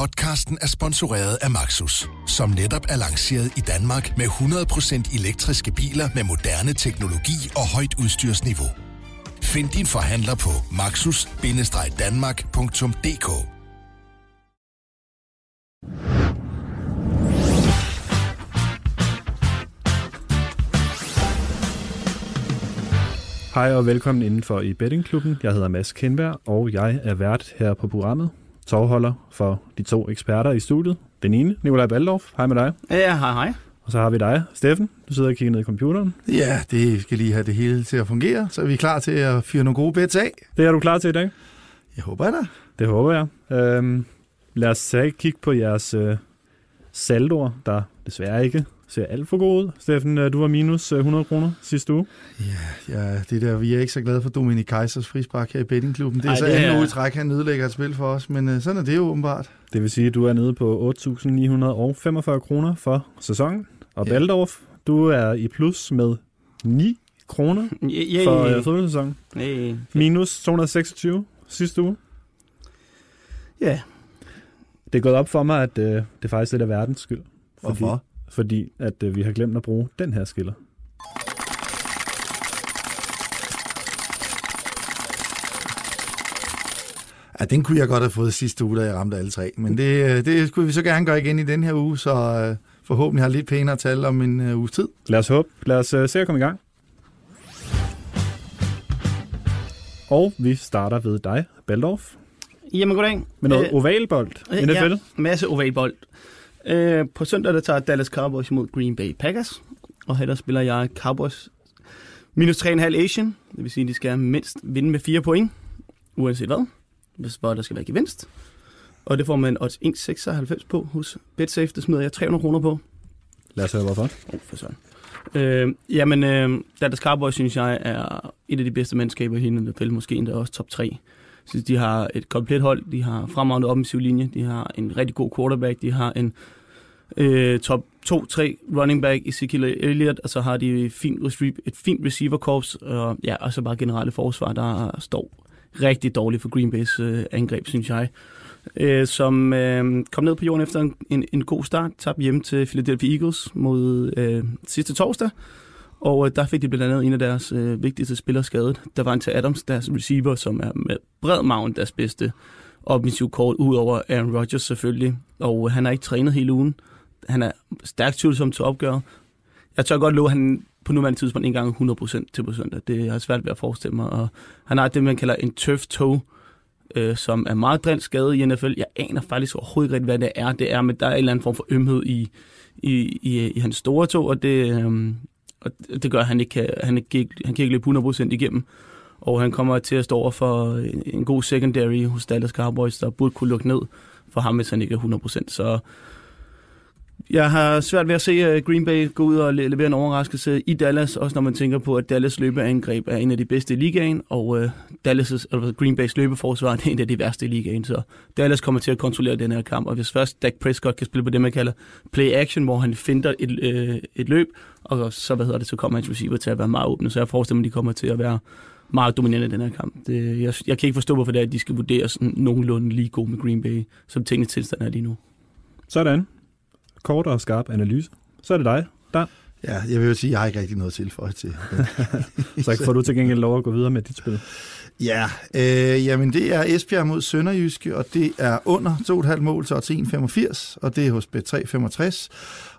Podcasten er sponsoreret af Maxus, som netop er lanceret i Danmark med 100% elektriske biler med moderne teknologi og højt udstyrsniveau. Find din forhandler på maxus-danmark.dk Hej og velkommen indenfor i Bettingklubben. Jeg hedder Mads Kindberg, og jeg er vært her på programmet. Tovholder for de to eksperter i studiet. Den ene, Nikolaj Baldorf. Hej med dig. Ja, hej hej. Og så har vi dig, Steffen. Du sidder og kigger ned i computeren. Ja, det skal lige have det hele til at fungere, så er vi klar til at fyre nogle gode bets af. Det er du klar til i dag? Jeg håber jeg da. Det håber jeg. Øhm, lad os kigge på jeres øh, saldoer, der desværre ikke ser alt for gode ud. Steffen, øh, du var minus øh, 100 kroner sidste uge. Ja, ja, det der, vi er ikke så glade for Dominik Kaisers frispark her i bettingklubben. Det er Ej, så det anden er- uge træk, han nedlægger et spil for os, men øh, sådan er det jo åbenbart. Det vil sige, at du er nede på 8.945 kroner for sæsonen. Og Ja. Baldorf, du er i plus med 9 kroner Ja, for ja, øh, fodboldsæsonen. ja. Minus 226 sidste uge. ja. Det er gået op for mig, at øh, det faktisk lidt er verdens skyld. Fordi, Hvorfor? Fordi at øh, vi har glemt at bruge den her skiller. Ja, den kunne jeg godt have fået sidste uge, da jeg ramte alle tre. Men det, øh, det skulle vi så gerne gøre igen i den her uge, så øh, forhåbentlig har lidt pænere tal om en øh, uges tid. Lad os håbe. Lad os øh, se at komme i gang. Og vi starter ved dig, Baldorf, Jamen, goddag. med noget Øh, ovalbold. øh, NFL. ja, masse ovalbold. Øh, på søndag der tager Dallas Cowboys imod Green Bay Packers. Og her der spiller jeg Cowboys minus 3,5 Asian. Det vil sige, at de skal mindst vinde med 4 point. Uanset hvad. Hvis hvor der skal være gevinst. Og det får man odds 1,96 på hos BetSafe. Det smider jeg 300 kroner på. Lad os høre, hvorfor. Oh, for sådan. Øh, jamen, øh, Dallas Cowboys, synes jeg, er et af de bedste mandskaber i hele NFL, måske endda også top 3. Synes, de har et komplet hold, de har fremragende offensiv linje, de har en rigtig god quarterback, de har en øh, top 2-3 running back, Ezekiel Elliott, og så har de et fint, et fint receiver corps, og, ja, og så bare generelle forsvar, der står rigtig dårligt for Green Bay's øh, angreb, synes jeg. Øh, som øh, kom ned på jorden efter en, en, en god start, tabte hjem til Philadelphia Eagles mod øh, sidste torsdag, og øh, der fik de blandt andet en af deres øh, vigtigste spillere skadet. Der var en til Adams, deres receiver, som er med bred maven deres bedste offensiv kort, udover Aaron Rodgers selvfølgelig. Og øh, han har ikke trænet hele ugen. Han er stærkt tvivlsom til opgøret. Jeg tør godt love, at han på nuværende tidspunkt ikke engang 100% til på søndag. Det har svært ved at forestille mig. Og han har det, man kalder en turf toe, øh, som er meget drændt skadet i NFL. Jeg aner faktisk overhovedet ikke hvad det er. Det er, men der er en eller anden form for ømhed i, i, i, i hans store tog, og det, øh, og det gør, at han ikke kan, han ikke, han kan ikke løbe 100% igennem. Og han kommer til at stå over for en, en god secondary hos Dallas Cowboys, der burde kunne lukke ned for ham, hvis han ikke er 100%. Så jeg har svært ved at se Green Bay gå ud og levere en overraskelse i Dallas, også når man tænker på, at Dallas løbeangreb er en af de bedste i ligaen, og øh, Dallas' eller Green Bays løbeforsvar er en af de værste i ligaen. Så Dallas kommer til at kontrollere den her kamp, og hvis først Dak Prescott kan spille på det, man kalder play action, hvor han finder et, øh, et løb, og så, hvad hedder det, så kommer hans receiver til at være meget åbne, så jeg forestiller mig, at de kommer til at være meget dominerende i den her kamp. Det, jeg, jeg kan ikke forstå, hvorfor det er, at de skal vurdere sådan nogenlunde lige god med Green Bay, som tingens tilstand er lige nu. Sådan. Kort og skarp analyse. Så er det dig. Der. Ja, jeg vil jo sige, at jeg har ikke rigtig noget til for til. Så får du til gengæld lov at gå videre med dit spil. Ja, øh, jamen det er Esbjerg mod Sønderjyske, og det er under 2,5 mål til odds 1,85, og det er hos Bet365,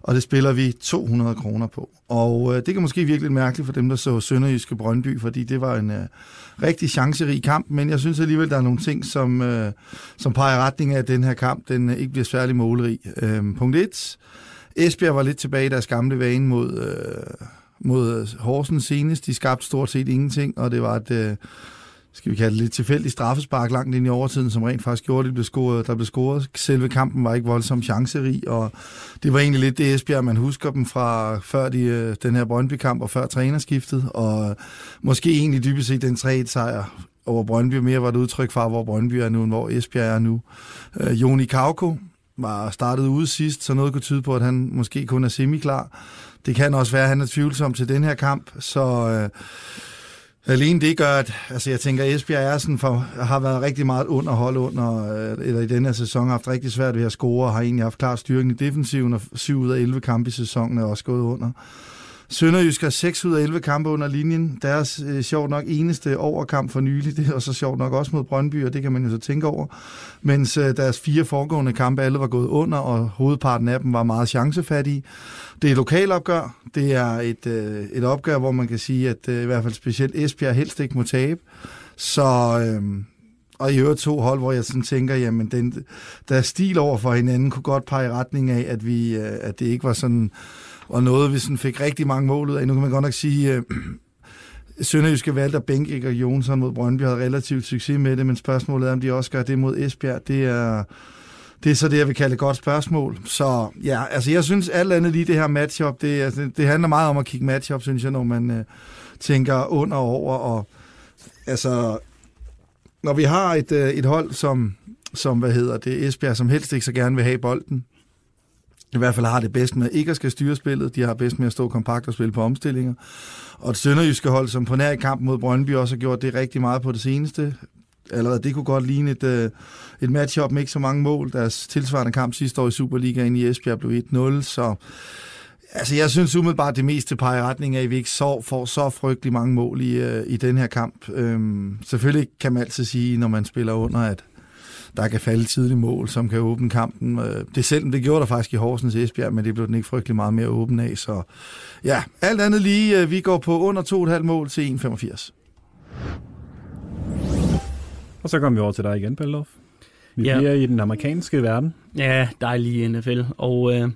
og det spiller vi 200 kroner på. Og øh, det kan måske virke lidt mærkeligt for dem, der så Sønderjyske Brøndby, fordi det var en øh, rigtig chancerig kamp, men jeg synes alligevel, der er nogle ting, som, øh, som peger retning af, at den her kamp den øh, ikke bliver særlig målrig. Øh, punkt 1. Esbjerg var lidt tilbage i deres gamle vane mod, øh, mod øh, Horsens senest. De skabte stort set ingenting, og det var et... Øh, skal vi kalde det lidt tilfældigt straffespark langt ind i overtiden, som rent faktisk gjorde, at det blev scoret, der blev scoret. Selve kampen var ikke voldsomt chancerig, og det var egentlig lidt det Esbjerg, man husker dem fra før de, øh, den her Brøndby-kamp og før trænerskiftet, og måske egentlig dybest set den 3-1-sejr over Brøndby mere var et udtryk for, hvor Brøndby er nu, end hvor Esbjerg er nu. Øh, Joni Kauko var startet ude sidst, så noget kunne tyde på, at han måske kun er semiklar. Det kan også være, at han er tvivlsom til den her kamp, så... Øh, Alene det gør, at altså jeg tænker, at Esbjerg er sådan for, har været rigtig meget underhold under, øh, eller i den her sæson har haft rigtig svært ved at score, og har egentlig haft klar styring i defensiven, og 7 ud af 11 kampe i sæsonen er også gået under. Sønderjysk har 6 ud af 11 kampe under linjen. Deres øh, sjovt nok eneste overkamp for nylig, det er så sjovt nok også mod Brøndby, og det kan man jo så tænke over. Mens øh, deres fire foregående kampe alle var gået under, og hovedparten af dem var meget chancefattige. Det er et lokalopgør. Det er et, øh, et opgør, hvor man kan sige, at øh, i hvert fald specielt Esbjerg helst ikke må tabe. Så, øh, og i øvrigt to hold, hvor jeg sådan tænker, jamen den, der stil over for hinanden kunne godt pege i retning af, at, vi, øh, at det ikke var sådan og noget, vi sådan fik rigtig mange mål ud af. Nu kan man godt nok sige, øh, Sønderjyske valgte at bænke og Jonsson mod Brøndby havde relativt succes med det, men spørgsmålet er, om de også gør det mod Esbjerg. Det er, det er så det, jeg vil kalde et godt spørgsmål. Så ja, altså jeg synes alt andet lige det her matchup, det, altså, det handler meget om at kigge matchup, synes jeg, når man øh, tænker under og over. Og altså, når vi har et, øh, et hold, som, som, hvad hedder det, Esbjerg, som helst ikke så gerne vil have bolden, i hvert fald har det bedst med ikke at skal styre spillet. De har bedst med at stå kompakt og spille på omstillinger. Og et sønderjyske hold, som på nær i kampen mod Brøndby også har gjort det rigtig meget på det seneste. Allerede det kunne godt ligne et, øh, et matchup med ikke så mange mål. Deres tilsvarende kamp sidste år i Superligaen i Esbjerg blev 1-0, så Altså, jeg synes umiddelbart, det meste peger i retning af, at vi ikke så, får så frygtelig mange mål i, øh, i den her kamp. Øhm, selvfølgelig kan man altid sige, når man spiller under, at der kan falde tidlig mål, som kan åbne kampen. Øh, det selv, det gjorde der faktisk i Horsens Esbjerg, men det blev den ikke frygtelig meget mere åben af. Så ja, alt andet lige, øh, vi går på under 2,5 mål til 1,85. Og så kommer vi over til dig igen, Paldorf. Vi Ja. bliver i den amerikanske verden. Ja, dejlig NFL. Og uh,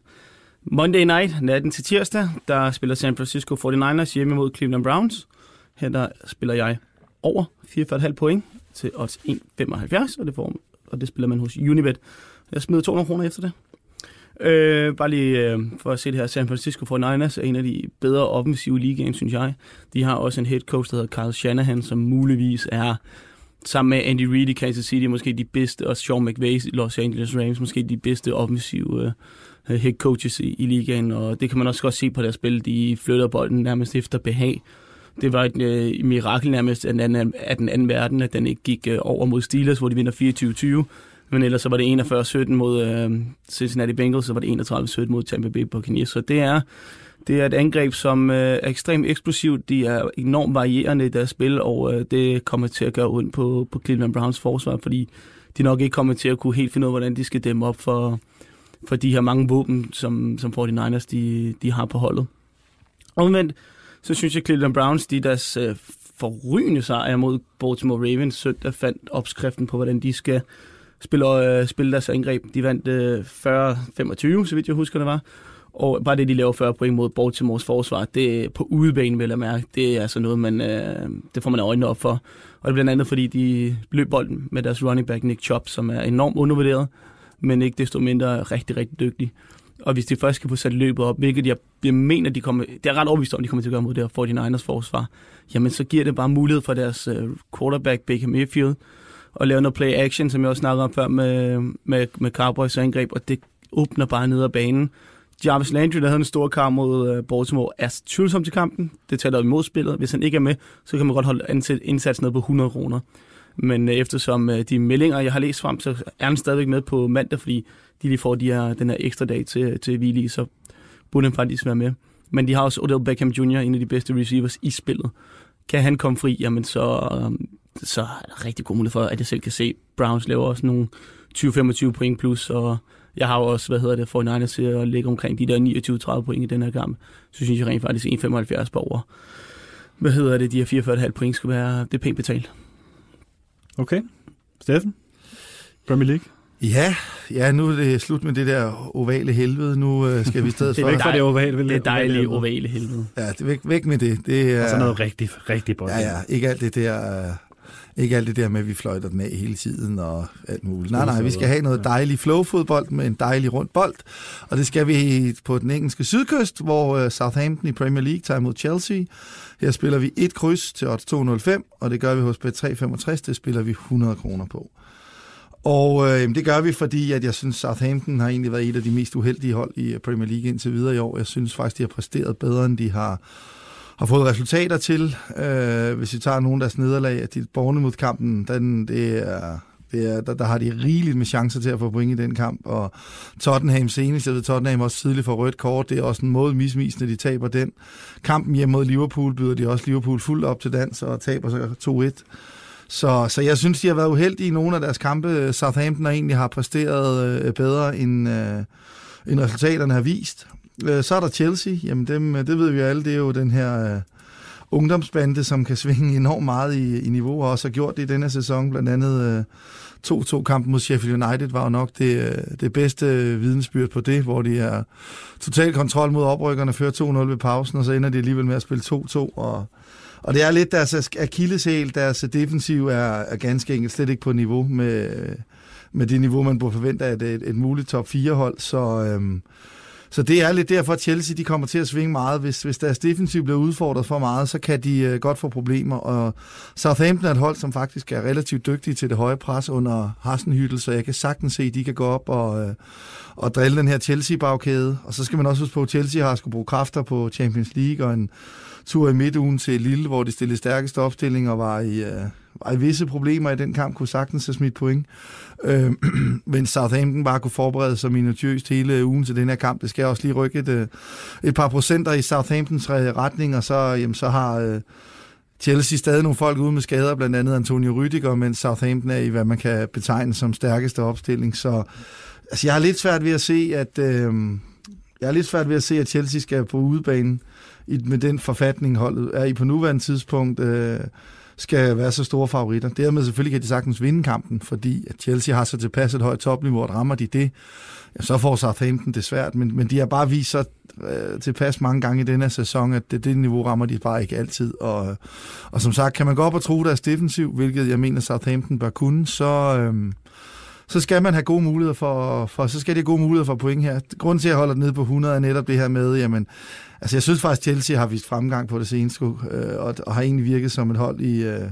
Monday night, natten til tirsdag, der spiller San Francisco 49ers hjemme mod Cleveland Browns. Her der spiller jeg over 4,5 point til odds 1,75, og det, får, og det spiller man hos Unibet. Jeg smed 200 kroner efter det. Øh, bare lige øh, for at se det her, San Francisco 49ers er en af de bedre offensive ligaen, synes jeg. De har også en head coach, der hedder Kyle Shanahan, som muligvis er sammen med Andy Reid i Kansas City, måske de bedste, og Sean McVay i Los Angeles Rams, måske de bedste offensive øh, head coaches i, i ligaen, og det kan man også godt se på deres spil. De flytter bolden nærmest efter behag. Det var et øh, mirakel nærmest af den, anden, af den anden verden, at den ikke gik øh, over mod Steelers, hvor de vinder 24-20. Men ellers så var det 41-17 mod øh, Cincinnati Bengals, så var det 31-17 mod Tampa Bay Buccaneers. Så det er, det er et angreb, som øh, er ekstremt eksplosivt. De er enormt varierende i deres spil, og øh, det kommer til at gøre ondt på, på Cleveland Browns forsvar, fordi de nok ikke kommer til at kunne helt finde ud af, hvordan de skal dæmme op for, for de her mange våben, som, som 49ers de, de har på holdet. Omvendt, så synes jeg, Cleveland Browns, de deres øh, forrygende sejr mod Baltimore Ravens søndag fandt opskriften på, hvordan de skal spille, øh, spille deres angreb. De vandt øh, 40-25, så vidt jeg husker det var. Og bare det, de laver 40 point mod Baltimores forsvar, det er på udebane, vil jeg mærke. Det er altså noget, man, øh, det får man øjnene op for. Og det er blandt andet, fordi de løb bolden med deres running back Nick Chubb, som er enormt undervurderet, men ikke desto mindre rigtig, rigtig dygtig. Og hvis de først kan få sat løbet op, hvilket jeg, jeg mener, de kommer, det er ret overbevist om, de kommer til at gøre mod det her 49ers forsvar, jamen så giver det bare mulighed for deres uh, quarterback Baker Mayfield at lave noget play action, som jeg også snakkede om før med, med, med Cowboys angreb, og det åbner bare ned ad banen. Jarvis Landry, der havde en stor kamp mod uh, Baltimore, er tvivlsom til kampen. Det taler imod spillet. Hvis han ikke er med, så kan man godt holde indsatsen ned på 100 kroner. Men uh, eftersom uh, de meldinger, jeg har læst frem, så er han stadigvæk med på mandag, fordi de lige får de her, den her ekstra dag til, til hvile så burde han faktisk være med. Men de har også Odell Beckham Jr., en af de bedste receivers i spillet. Kan han komme fri, jamen så, øhm, så er der rigtig god mulighed for, at jeg selv kan se, Browns laver også nogle 20-25 point plus, og jeg har jo også, hvad hedder det, for 49 til at ligge omkring de der 29-30 point i den her kamp. Så synes jeg rent faktisk 1,75 på over. Hvad hedder det, de her 44,5 point skulle være, det er pænt betalt. Okay. Steffen? Premier League? Ja, ja, nu er det slut med det der ovale helvede. Nu øh, skal vi i stedet Det er for... væk fra det ovale. Det er dejligt ovale helvede. Ja, det er væk, væk med det. Det er Og så noget rigtig, rigtig bold. Ja, ja, ikke alt det der... Øh, ikke alt det der med, at vi fløjter den af hele tiden og alt muligt. Nej, nej, vi skal have noget dejlig flowfodbold med en dejlig rund bold. Og det skal vi på den engelske sydkyst, hvor øh, Southampton i Premier League tager imod Chelsea. Her spiller vi et kryds til odds 205, og det gør vi hos Bet365. Det spiller vi 100 kroner på. Og øh, det gør vi, fordi at jeg synes, Southampton har egentlig været et af de mest uheldige hold i øh, Premier League indtil videre i år. Jeg synes faktisk, de har præsteret bedre, end de har har fået resultater til. Øh, hvis vi tager nogle af deres nederlag, at de Bournemouth-kampen, den, det er, det er, der, der har de rigeligt med chancer til at få point i den kamp, og Tottenham senest, jeg ved, Tottenham også tidligt for rødt kort, det er også en måde misvisende, de taber den. Kampen hjemme mod Liverpool byder de også Liverpool fuldt op til dans, og taber så 2-1. Så, så jeg synes, de har været uheldige i nogle af deres kampe. Southampton har egentlig har præsteret øh, bedre, end, øh, end resultaterne har vist. Øh, så er der Chelsea. Jamen, dem, øh, det ved vi alle, det er jo den her... Øh, ungdomsbande, som kan svinge enormt meget i, i niveau, og også har gjort det i denne sæson. Blandt andet øh, 2-2-kampen mod Sheffield United var jo nok det, øh, det bedste vidensbyrd på det, hvor de er total kontrol mod oprykkerne, fører 2-0 ved pausen, og så ender de alligevel med at spille 2-2, og og det er lidt deres akilleshæl, deres defensiv er, er ganske enkelt slet ikke på niveau med, med det niveau, man burde forvente af et, et, et muligt top 4-hold. Så, øhm, så det er lidt derfor, at Chelsea de kommer til at svinge meget. Hvis, hvis deres defensiv bliver udfordret for meget, så kan de øh, godt få problemer. Og Southampton er et hold, som faktisk er relativt dygtige til det høje pres under Hasenhyttel, så jeg kan sagtens se, at de kan gå op og, øh, og drille den her Chelsea-bagkæde. Og så skal man også huske på, at Chelsea har skulle bruge kræfter på Champions League og en tur i midtugen til Lille, hvor de stillede stærkeste opstillinger og var i, øh, var i visse problemer i den kamp, kunne sagtens have smidt point. Øh, men Southampton bare kunne forberede sig minutiøst hele ugen til den her kamp. Det skal også lige rykke et, øh, et par procenter i Southamptons retning, og så, øh, jamen, så har... Øh, Chelsea stadig nogle folk ude med skader, blandt andet Antonio Rüdiger, men Southampton er i, hvad man kan betegne som stærkeste opstilling. Så altså, jeg har lidt svært ved at se, at øh, jeg har lidt svært ved at se, at Chelsea skal på udebanen i, med den forfatning, holdet er i på nuværende tidspunkt, øh, skal være så store favoritter. Dermed selvfølgelig kan de sagtens vinde kampen, fordi at Chelsea har så tilpas et højt topniveau, at rammer de det, ja, så får Southampton det svært, men, men de har bare vist så øh, tilpas mange gange i denne sæson, at det, det niveau rammer de bare ikke altid. Og, og som sagt, kan man gå op og tro deres defensiv, hvilket jeg mener Southampton bør kunne, så... Øh, så skal man have gode muligheder for, for så skal det gode muligheder for point her. Grunden til, at jeg holder den nede på 100, er netop det her med, jamen, altså jeg synes faktisk, Chelsea har vist fremgang på det seneste, øh, og, og har egentlig virket som et hold i, øh,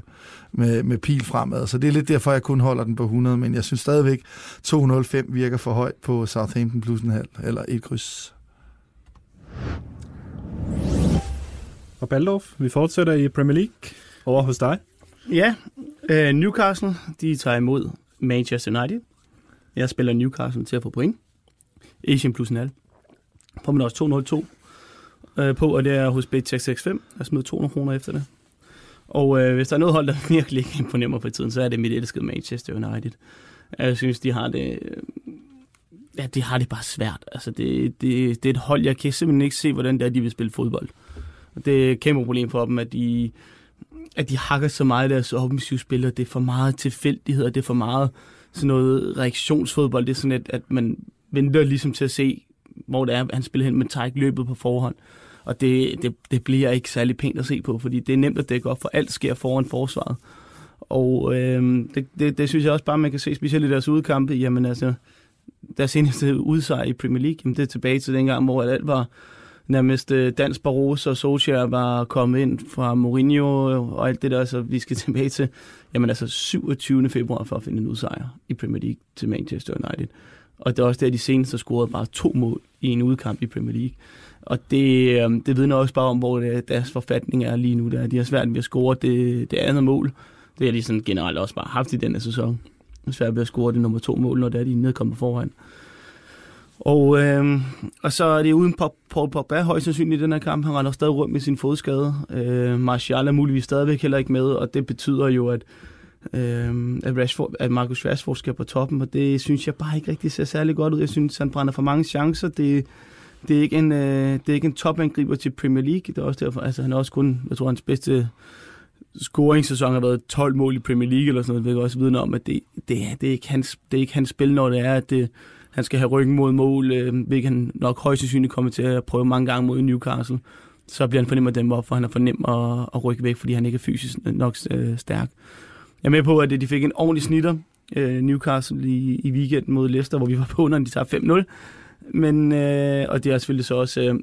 med, med pil fremad. Så det er lidt derfor, jeg kun holder den på 100, men jeg synes stadigvæk, 205 virker for højt på Southampton plus en halv, eller et kryds. Og Baldorf, vi fortsætter i Premier League over hos dig. Ja, øh, Newcastle, de tager imod Manchester United. Jeg spiller Newcastle til at få point. Asian plus en halv. Får man også 202 øh, på, og det er hos Bet665. Jeg smider 200 kroner efter det. Og øh, hvis der er noget hold, der virkelig ikke imponerer mig på tiden, så er det mit elskede Manchester United. Jeg synes, de har det... Øh, ja, de har det bare svært. Altså, det, det, det er et hold, jeg kan simpelthen ikke se, hvordan det er, de vil spille fodbold. Og det er et kæmpe problem for dem, at de at de hakker så meget i deres offensive spil, og det er for meget tilfældighed, det er for meget sådan noget reaktionsfodbold. Det er sådan, at, at man venter ligesom til at se, hvor det er, han spiller hen, men tager ikke løbet på forhånd. Og det, det, det bliver ikke særlig pænt at se på, fordi det er nemt at dække op, for alt sker foran forsvaret. Og øh, det, det, det synes jeg også bare, man kan se, specielt i deres udkampe, jamen altså, deres seneste udsejr i Premier League, jamen det er tilbage til dengang, hvor alt var nærmest øh, Dans Barroso og Solskjaer var kommet ind fra Mourinho og alt det der, så vi skal tilbage til, jamen altså 27. februar for at finde en udsejr i Premier League til Manchester United. Og det er også der, de seneste scorede bare to mål i en udkamp i Premier League. Og det, øh, det vidner også bare om, hvor det, deres forfatning er lige nu. Der. De har svært ved at score det, det andet mål. Det har de sådan generelt også bare haft i denne sæson. Svært ved at score det nummer to mål, når det er de nedkommer foran. Og, øh, og så er det uden Paul Pogba højst sandsynligt i den her kamp. Han render stadig rundt med sin fodskade. Øh, Martial er muligvis stadigvæk heller ikke med, og det betyder jo, at, øh, at, Rashford, at Marcus Rashford skal på toppen, og det synes jeg bare ikke rigtig ser særlig godt ud. Jeg synes, han brænder for mange chancer. Det, det er ikke en, øh, det er ikke en topangriber til Premier League. Det er også derfor, altså han er også kun, jeg tror, hans bedste scoringssæson har været 12 mål i Premier League eller sådan noget, hvilket også vidner om, at det, det, er, det, er ikke hans, det er ikke hans spil, når det er, at det, han skal have ryggen mod mål, øh, hvilket han nok højst sandsynligt kommer til at prøve mange gange mod Newcastle. Så bliver han fornemmer dem op, for han er for nem at, at rykke væk, fordi han ikke er fysisk nok øh, stærk. Jeg er med på, at de fik en ordentlig snitter, øh, Newcastle, i, i weekenden mod Leicester, hvor vi var på under, de tager 5-0. Men, øh, og det er selvfølgelig så også øh,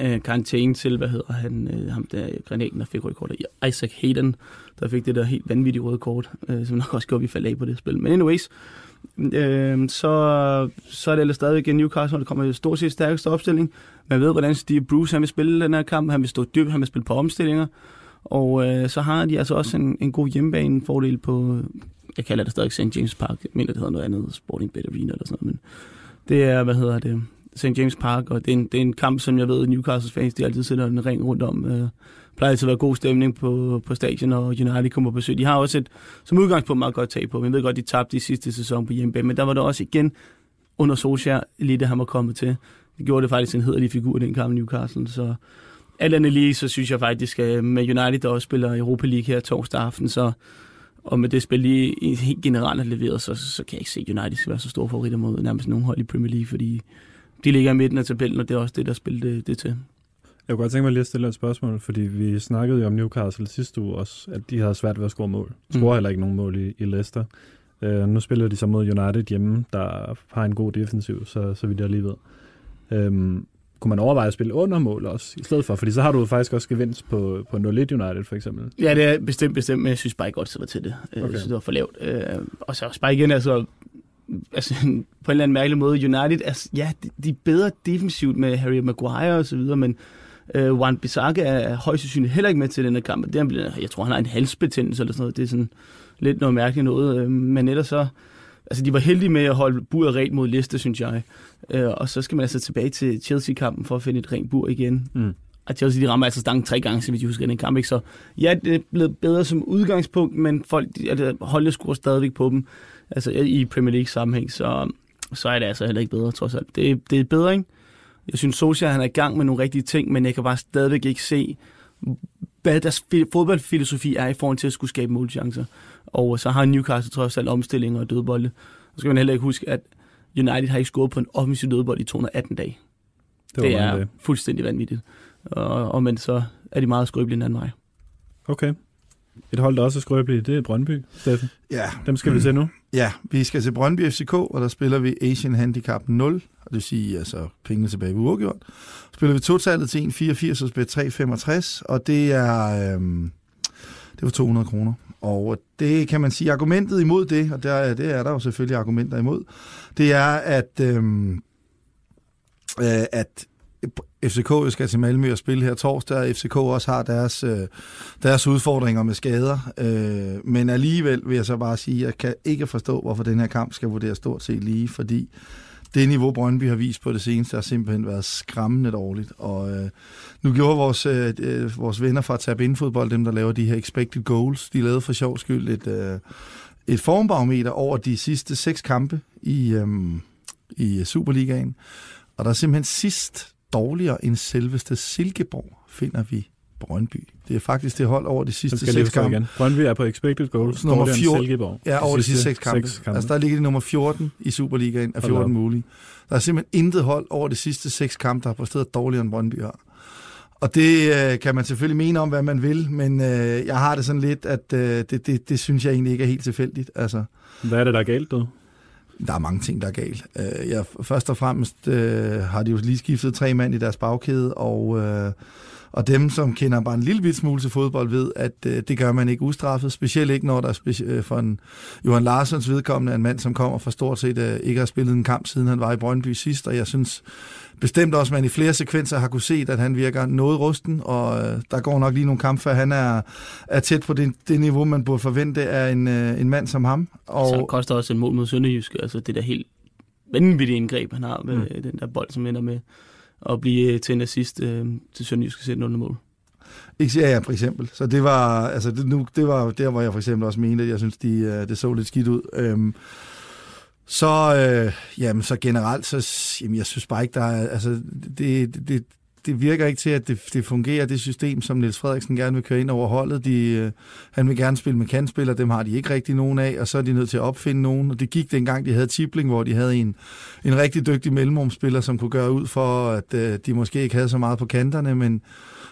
øh, karantæne til, hvad hedder han, øh, ham der granaten, der fik rødkortet, Isaac Hayden, der fik det der helt vanvittige røde kort, øh, som nok også gjorde, at vi faldt af på det spil. Men anyways, øh, så, så er det ellers stadigvæk en Newcastle, der kommer i stort set stærkeste opstilling. Man ved, hvordan Steve Bruce han vil spille den her kamp. Han vil stå dybt, han vil spille på omstillinger. Og øh, så har de altså også en, en god hjemmebane-fordel på, jeg kalder det stadig St. James Park. Jeg mener, det hedder noget andet, Sporting Bet Arena eller sådan noget. Men det er, hvad hedder det, St. James Park, og det er, en, det er en kamp, som jeg ved, Newcastle fans, de altid sætter en ring rundt om. Øh, plejer altid at være god stemning på, på stadion, og United kommer på besøg. De har også et, som udgangspunkt, meget godt tag på. Jeg ved godt, de tabte i sidste sæson på hjemmebane, men der var der også igen under Solskjaer, lige det han var kommet til. Det gjorde det faktisk en hederlig figur i den kamp Newcastle, så alt andet lige, så synes jeg faktisk, at øh, med United, der også spiller Europa League her torsdag aften, så og med det spil lige helt generelt er leveret, så, så kan jeg ikke se, at United skal være så stor favoritter mod nærmest nogen hold i Premier League, fordi de ligger i midten af tabellen, og det er også det, der spiller det, det til. Jeg kunne godt tænke mig lige at stille et spørgsmål, fordi vi snakkede jo om Newcastle sidste uge også, at de havde svært ved at score mål. Scorer mm. heller ikke nogen mål i, i Leicester. Uh, nu spiller de så mod United hjemme, der har en god defensiv, så, så vidt jeg lige ved. Um, kunne man overveje at spille under mål også, i stedet for? Fordi så har du faktisk også gevinst på, på 0-1 United, for eksempel. Ja, det er bestemt, bestemt, men jeg synes bare ikke godt, det var til det. Okay. Jeg synes, det var for lavt. Uh, og så også bare igen, altså, altså, på en eller anden mærkelig måde, United, altså, ja, de, de er bedre defensivt med Harry Maguire og så videre, men uh, Juan Bissaka er højst sandsynligt heller ikke med til den her kamp. Det er, jeg tror, han har en halsbetændelse eller sådan noget. Det er sådan lidt noget mærkeligt noget. Uh, men ellers så, altså de var heldige med at holde buret rent mod Leicester, synes jeg. Uh, og så skal man altså tilbage til Chelsea-kampen for at finde et rent bur igen. Mm. Og Chelsea de rammer altså stangen tre gange, så vi husker den kamp. Ikke? Så ja, det er blevet bedre som udgangspunkt, men folk, altså, holdet skruer stadigvæk på dem altså i Premier League sammenhæng, så, så er det altså heller ikke bedre, trods alt. Det, det er bedre, ikke? Jeg synes, Solskjaer han er i gang med nogle rigtige ting, men jeg kan bare stadigvæk ikke se, hvad deres fodboldfilosofi er i forhold til at skulle skabe målchancer. Og så har Newcastle trods alt omstillinger og dødbolde. Så skal man heller ikke huske, at United har ikke scoret på en offensiv dødbold i 218 dage. Det, det er det. fuldstændig vanvittigt. Og, og men så er de meget skrøbelige en anden vej. Okay. Et hold, der også er skrøbeligt, det er Brøndby, Steffen. Ja. Dem skal vi se nu. Ja, vi skal til Brøndby FCK, og der spiller vi Asian Handicap 0, og det vil sige, altså pengene tilbage ved uafgjort. Spiller vi totallet til 1,84 og spiller 3,65, og det er, øhm, det var 200 kroner. Og det kan man sige, argumentet imod det, og der, det er der jo selvfølgelig argumenter imod, det er, at, øhm, øh, at FCK skal til Malmø og spille her torsdag, og FCK også har deres, øh, deres udfordringer med skader. Øh, men alligevel vil jeg så bare sige, at jeg kan ikke forstå, hvorfor den her kamp skal vurderes stort set lige, fordi det niveau, Brøndby har vist på det seneste, har simpelthen været skræmmende dårligt. Og øh, nu gjorde vores, øh, øh vores venner fra Tab Fodbold, dem der laver de her expected goals, de lavede for sjov skyld et, øh, et formbarometer over de sidste seks kampe i, øh, i Superligaen. Og der er simpelthen sidst dårligere end selveste Silkeborg, finder vi Brøndby. Det er faktisk det hold over de sidste seks kampe. Igen. Brøndby er på expected goals, nummer 14, Silkeborg. Ja, over de sidste, seks kampe. Kampe. Altså, der ligger de nummer 14 i Superligaen af 14 mulige. Der er simpelthen intet hold over de sidste seks kampe, der har præsteret dårligere end Brøndby har. Og det øh, kan man selvfølgelig mene om, hvad man vil, men øh, jeg har det sådan lidt, at øh, det, det, det synes jeg egentlig ikke er helt tilfældigt. Altså, hvad er det, der er galt, du? Der er mange ting, der er galt. Øh, ja, først og fremmest øh, har de jo lige skiftet tre mand i deres bagkæde, og, øh, og dem, som kender bare en lille smule til fodbold, ved, at øh, det gør man ikke ustraffet. Specielt ikke, når der er speci- øh, for en Johan Larsens vedkommende en mand, som kommer fra stort set øh, ikke har spillet en kamp, siden han var i Brøndby sidst, og jeg synes bestemt også, at man i flere sekvenser har kunne se, at han virker noget rusten, og øh, der går nok lige nogle kampe, før han er, er tæt på det, det niveau, man burde forvente af en, øh, en mand som ham. Og så koster også en mål mod Sønderjysk, altså det der helt vanvittige indgreb, han har med mm. den der bold, som ender med at blive øh, til en assist øh, til Sønderjysk at sætte mål. Ikke ja, for eksempel. Så det var, altså det, nu, det var der, hvor jeg for eksempel også mente, at jeg synes, de, øh, det så lidt skidt ud. Øhm, så, øh, jamen, så generelt, så, jamen, jeg synes bare ikke, der er, altså, det, det, det virker ikke til, at det, det fungerer, det system, som Niels Frederiksen gerne vil køre ind over holdet. De, øh, han vil gerne spille med kandspillere, dem har de ikke rigtig nogen af, og så er de nødt til at opfinde nogen. Og det gik dengang, de havde Tibling, hvor de havde en, en rigtig dygtig mellemrumspiller, som kunne gøre ud for, at øh, de måske ikke havde så meget på kanterne, men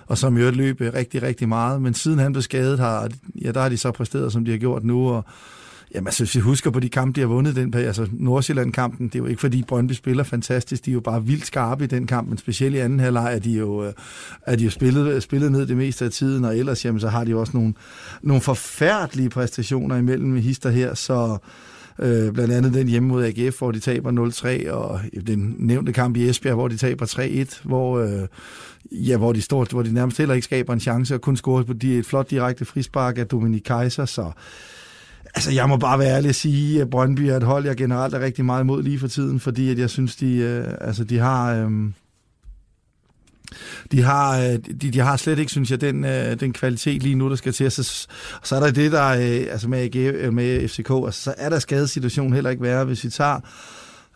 og som i øvrigt løb øh, rigtig, rigtig meget. Men siden han blev skadet, har, ja, der har de så præsteret, som de har gjort nu, og Jamen altså, hvis vi husker på de kampe, de har vundet den, altså Nordsjælland-kampen, det er jo ikke fordi Brøndby spiller fantastisk, de er jo bare vildt skarpe i den kamp, men specielt i anden halvleg er de jo, øh, er de jo spillet, spillet ned det meste af tiden, og ellers jamen, så har de jo også nogle, nogle forfærdelige præstationer imellem hister her, så Øh, blandt andet den hjemme mod AGF, hvor de taber 0-3, og den nævnte kamp i Esbjerg, hvor de taber 3-1, hvor, øh, ja, hvor, de står, hvor de nærmest heller ikke skaber en chance, og kun scorer på de, et flot direkte frispark af Dominik Kaiser, så Altså, jeg må bare være ærlig og sige, at Brøndby er et hold, jeg generelt er rigtig meget imod lige for tiden, fordi at jeg synes, de, øh, altså, de har... Øh, de har, øh, de, de har slet ikke, synes jeg, den, øh, den kvalitet lige nu, der skal til. Så, så er der det, der øh, altså med, AG, øh, med FCK, altså, så er der skadesituationen heller ikke værre, hvis vi tager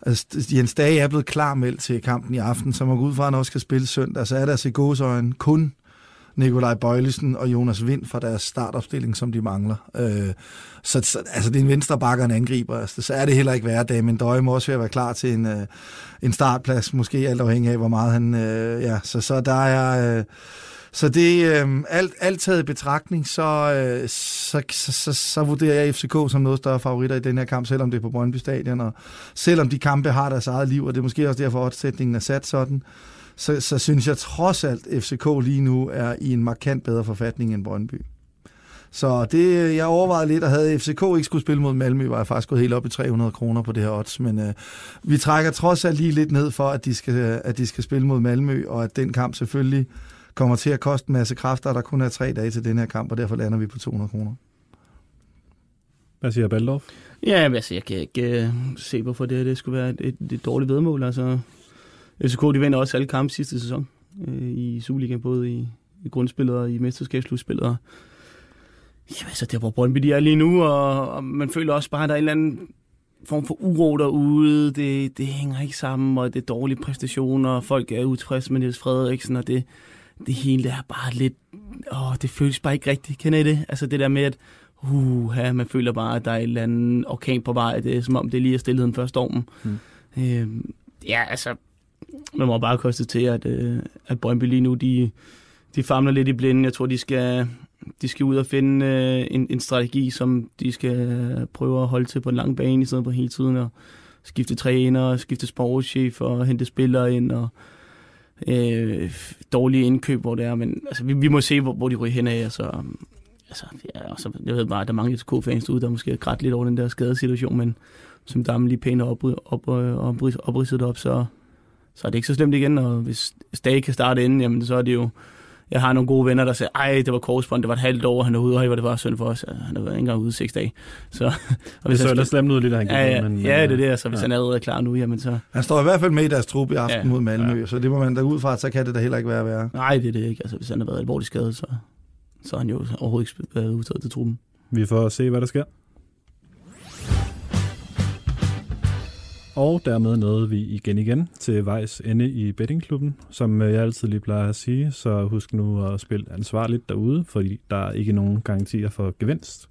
Altså, Jens Dage er blevet klar meldt til kampen i aften, så må gå ud fra, at han også skal spille søndag. Så er der altså i gåsøjne kun Nikolaj Bøjlesen og Jonas Vind fra deres startopstilling, som de mangler. Øh, så, så altså, det er en venstre bakker, en angriber. Altså, så er det heller ikke hverdag, men Døje må også være klar til en, øh, en startplads, måske alt afhængig af, hvor meget han... Øh, ja, så, så der er... Øh, så det øh, alt, alt taget i betragtning, så, øh, så, så, så, så vurderer jeg FCK som noget større favoritter i den her kamp, selvom det er på Brøndby Stadion, og selvom de kampe har deres eget liv, og det er måske også derfor, at opsætningen er sat sådan, så, så synes jeg trods alt, at FCK lige nu er i en markant bedre forfatning end Brøndby. Så det, jeg overvejede lidt, at havde FCK ikke skulle spille mod Malmø, var jeg faktisk gået helt op i 300 kroner på det her odds. Men øh, vi trækker trods alt lige lidt ned for, at de, skal, at de skal spille mod Malmø, og at den kamp selvfølgelig kommer til at koste en masse kræfter, og der kun er tre dage til den her kamp, og derfor lander vi på 200 kroner. Hvad siger Baldorf? Ja, men altså, jeg kan ikke uh, se, hvorfor det, det skulle være et, et, et dårligt vedmål. Altså, FCK de vinder også alle kampe sidste sæson uh, i Superligaen, både i, i grundspillet og i mesterskabsslutspillet. Og, jamen, altså, det er, hvor Brøndby de er lige nu, og, og man føler også bare, at der er en eller anden form for uro derude. Det, det hænger ikke sammen, og det er dårlige præstationer, og folk er utilfredse med Niels Frederiksen, og det, det hele er bare lidt... Åh, det føles bare ikke rigtigt. Kender I det? Altså det der med, at uh, ja, man føler bare, at der er et eller andet orkan på vej. Det er som om, det lige er stillheden før stormen. Mm. Øh, ja, altså, man må bare konstatere, at, øh, at Brøndby lige nu, de, de famler lidt i blinden. Jeg tror, de skal, de skal ud og finde øh, en, en strategi, som de skal prøve at holde til på en lang bane, i stedet for hele tiden at skifte træner, skifte sportschef og hente spillere ind og øh, dårlige indkøb, hvor det er, men altså, vi, vi må se, hvor, hvor de ryger hen af, altså, altså, ja, og så, øh, altså, jeg ved bare, at der er mange FCK-fans ude, der måske har grædt lidt over den der skadesituation, men som Damme lige pænt op, op, op, op, opridset op, så, så er det ikke så slemt igen, og hvis Stage kan starte inden, jamen så er det jo, jeg har nogle gode venner, der siger, ej, det var korsbånd, det var et halvt år, han er ude, og hvor det var synd for os. Han har været ikke engang ude i seks dage. Så, og hvis det så ellers slemt ud lidt, han ja, ja, men, ja, det er det, altså, hvis ja. han allerede er klar nu, jamen så... Han står i hvert fald med i deres trup i aften ja, mod Malmø, ja. så det må man da ud fra, så kan det da heller ikke være værre. Nej, det er det ikke. Altså, hvis han har været alvorligt skadet, så, så er han jo overhovedet ikke udtaget til truppen. Vi får se, hvad der sker. Og dermed nåede vi igen igen til vejs ende i bettingklubben. Som øh, jeg altid lige plejer at sige, så husk nu at spille ansvarligt derude, fordi der er ikke nogen garantier for gevinst.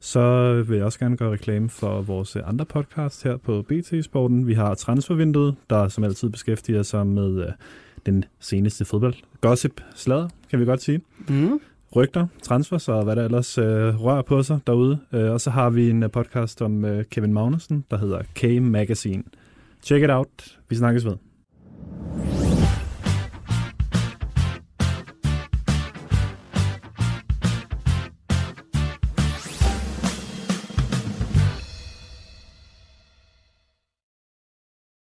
Så vil jeg også gerne gøre reklame for vores andre podcast her på BT Sporten. Vi har Transfervinduet, der som altid beskæftiger sig med øh, den seneste fodbold. Gossip, slader, kan vi godt sige. Mm rygter, transfers og hvad der ellers øh, rører på sig derude. Øh, og så har vi en øh, podcast om øh, Kevin Magnussen, der hedder K Magazine. Check it out. Vi snakkes ved.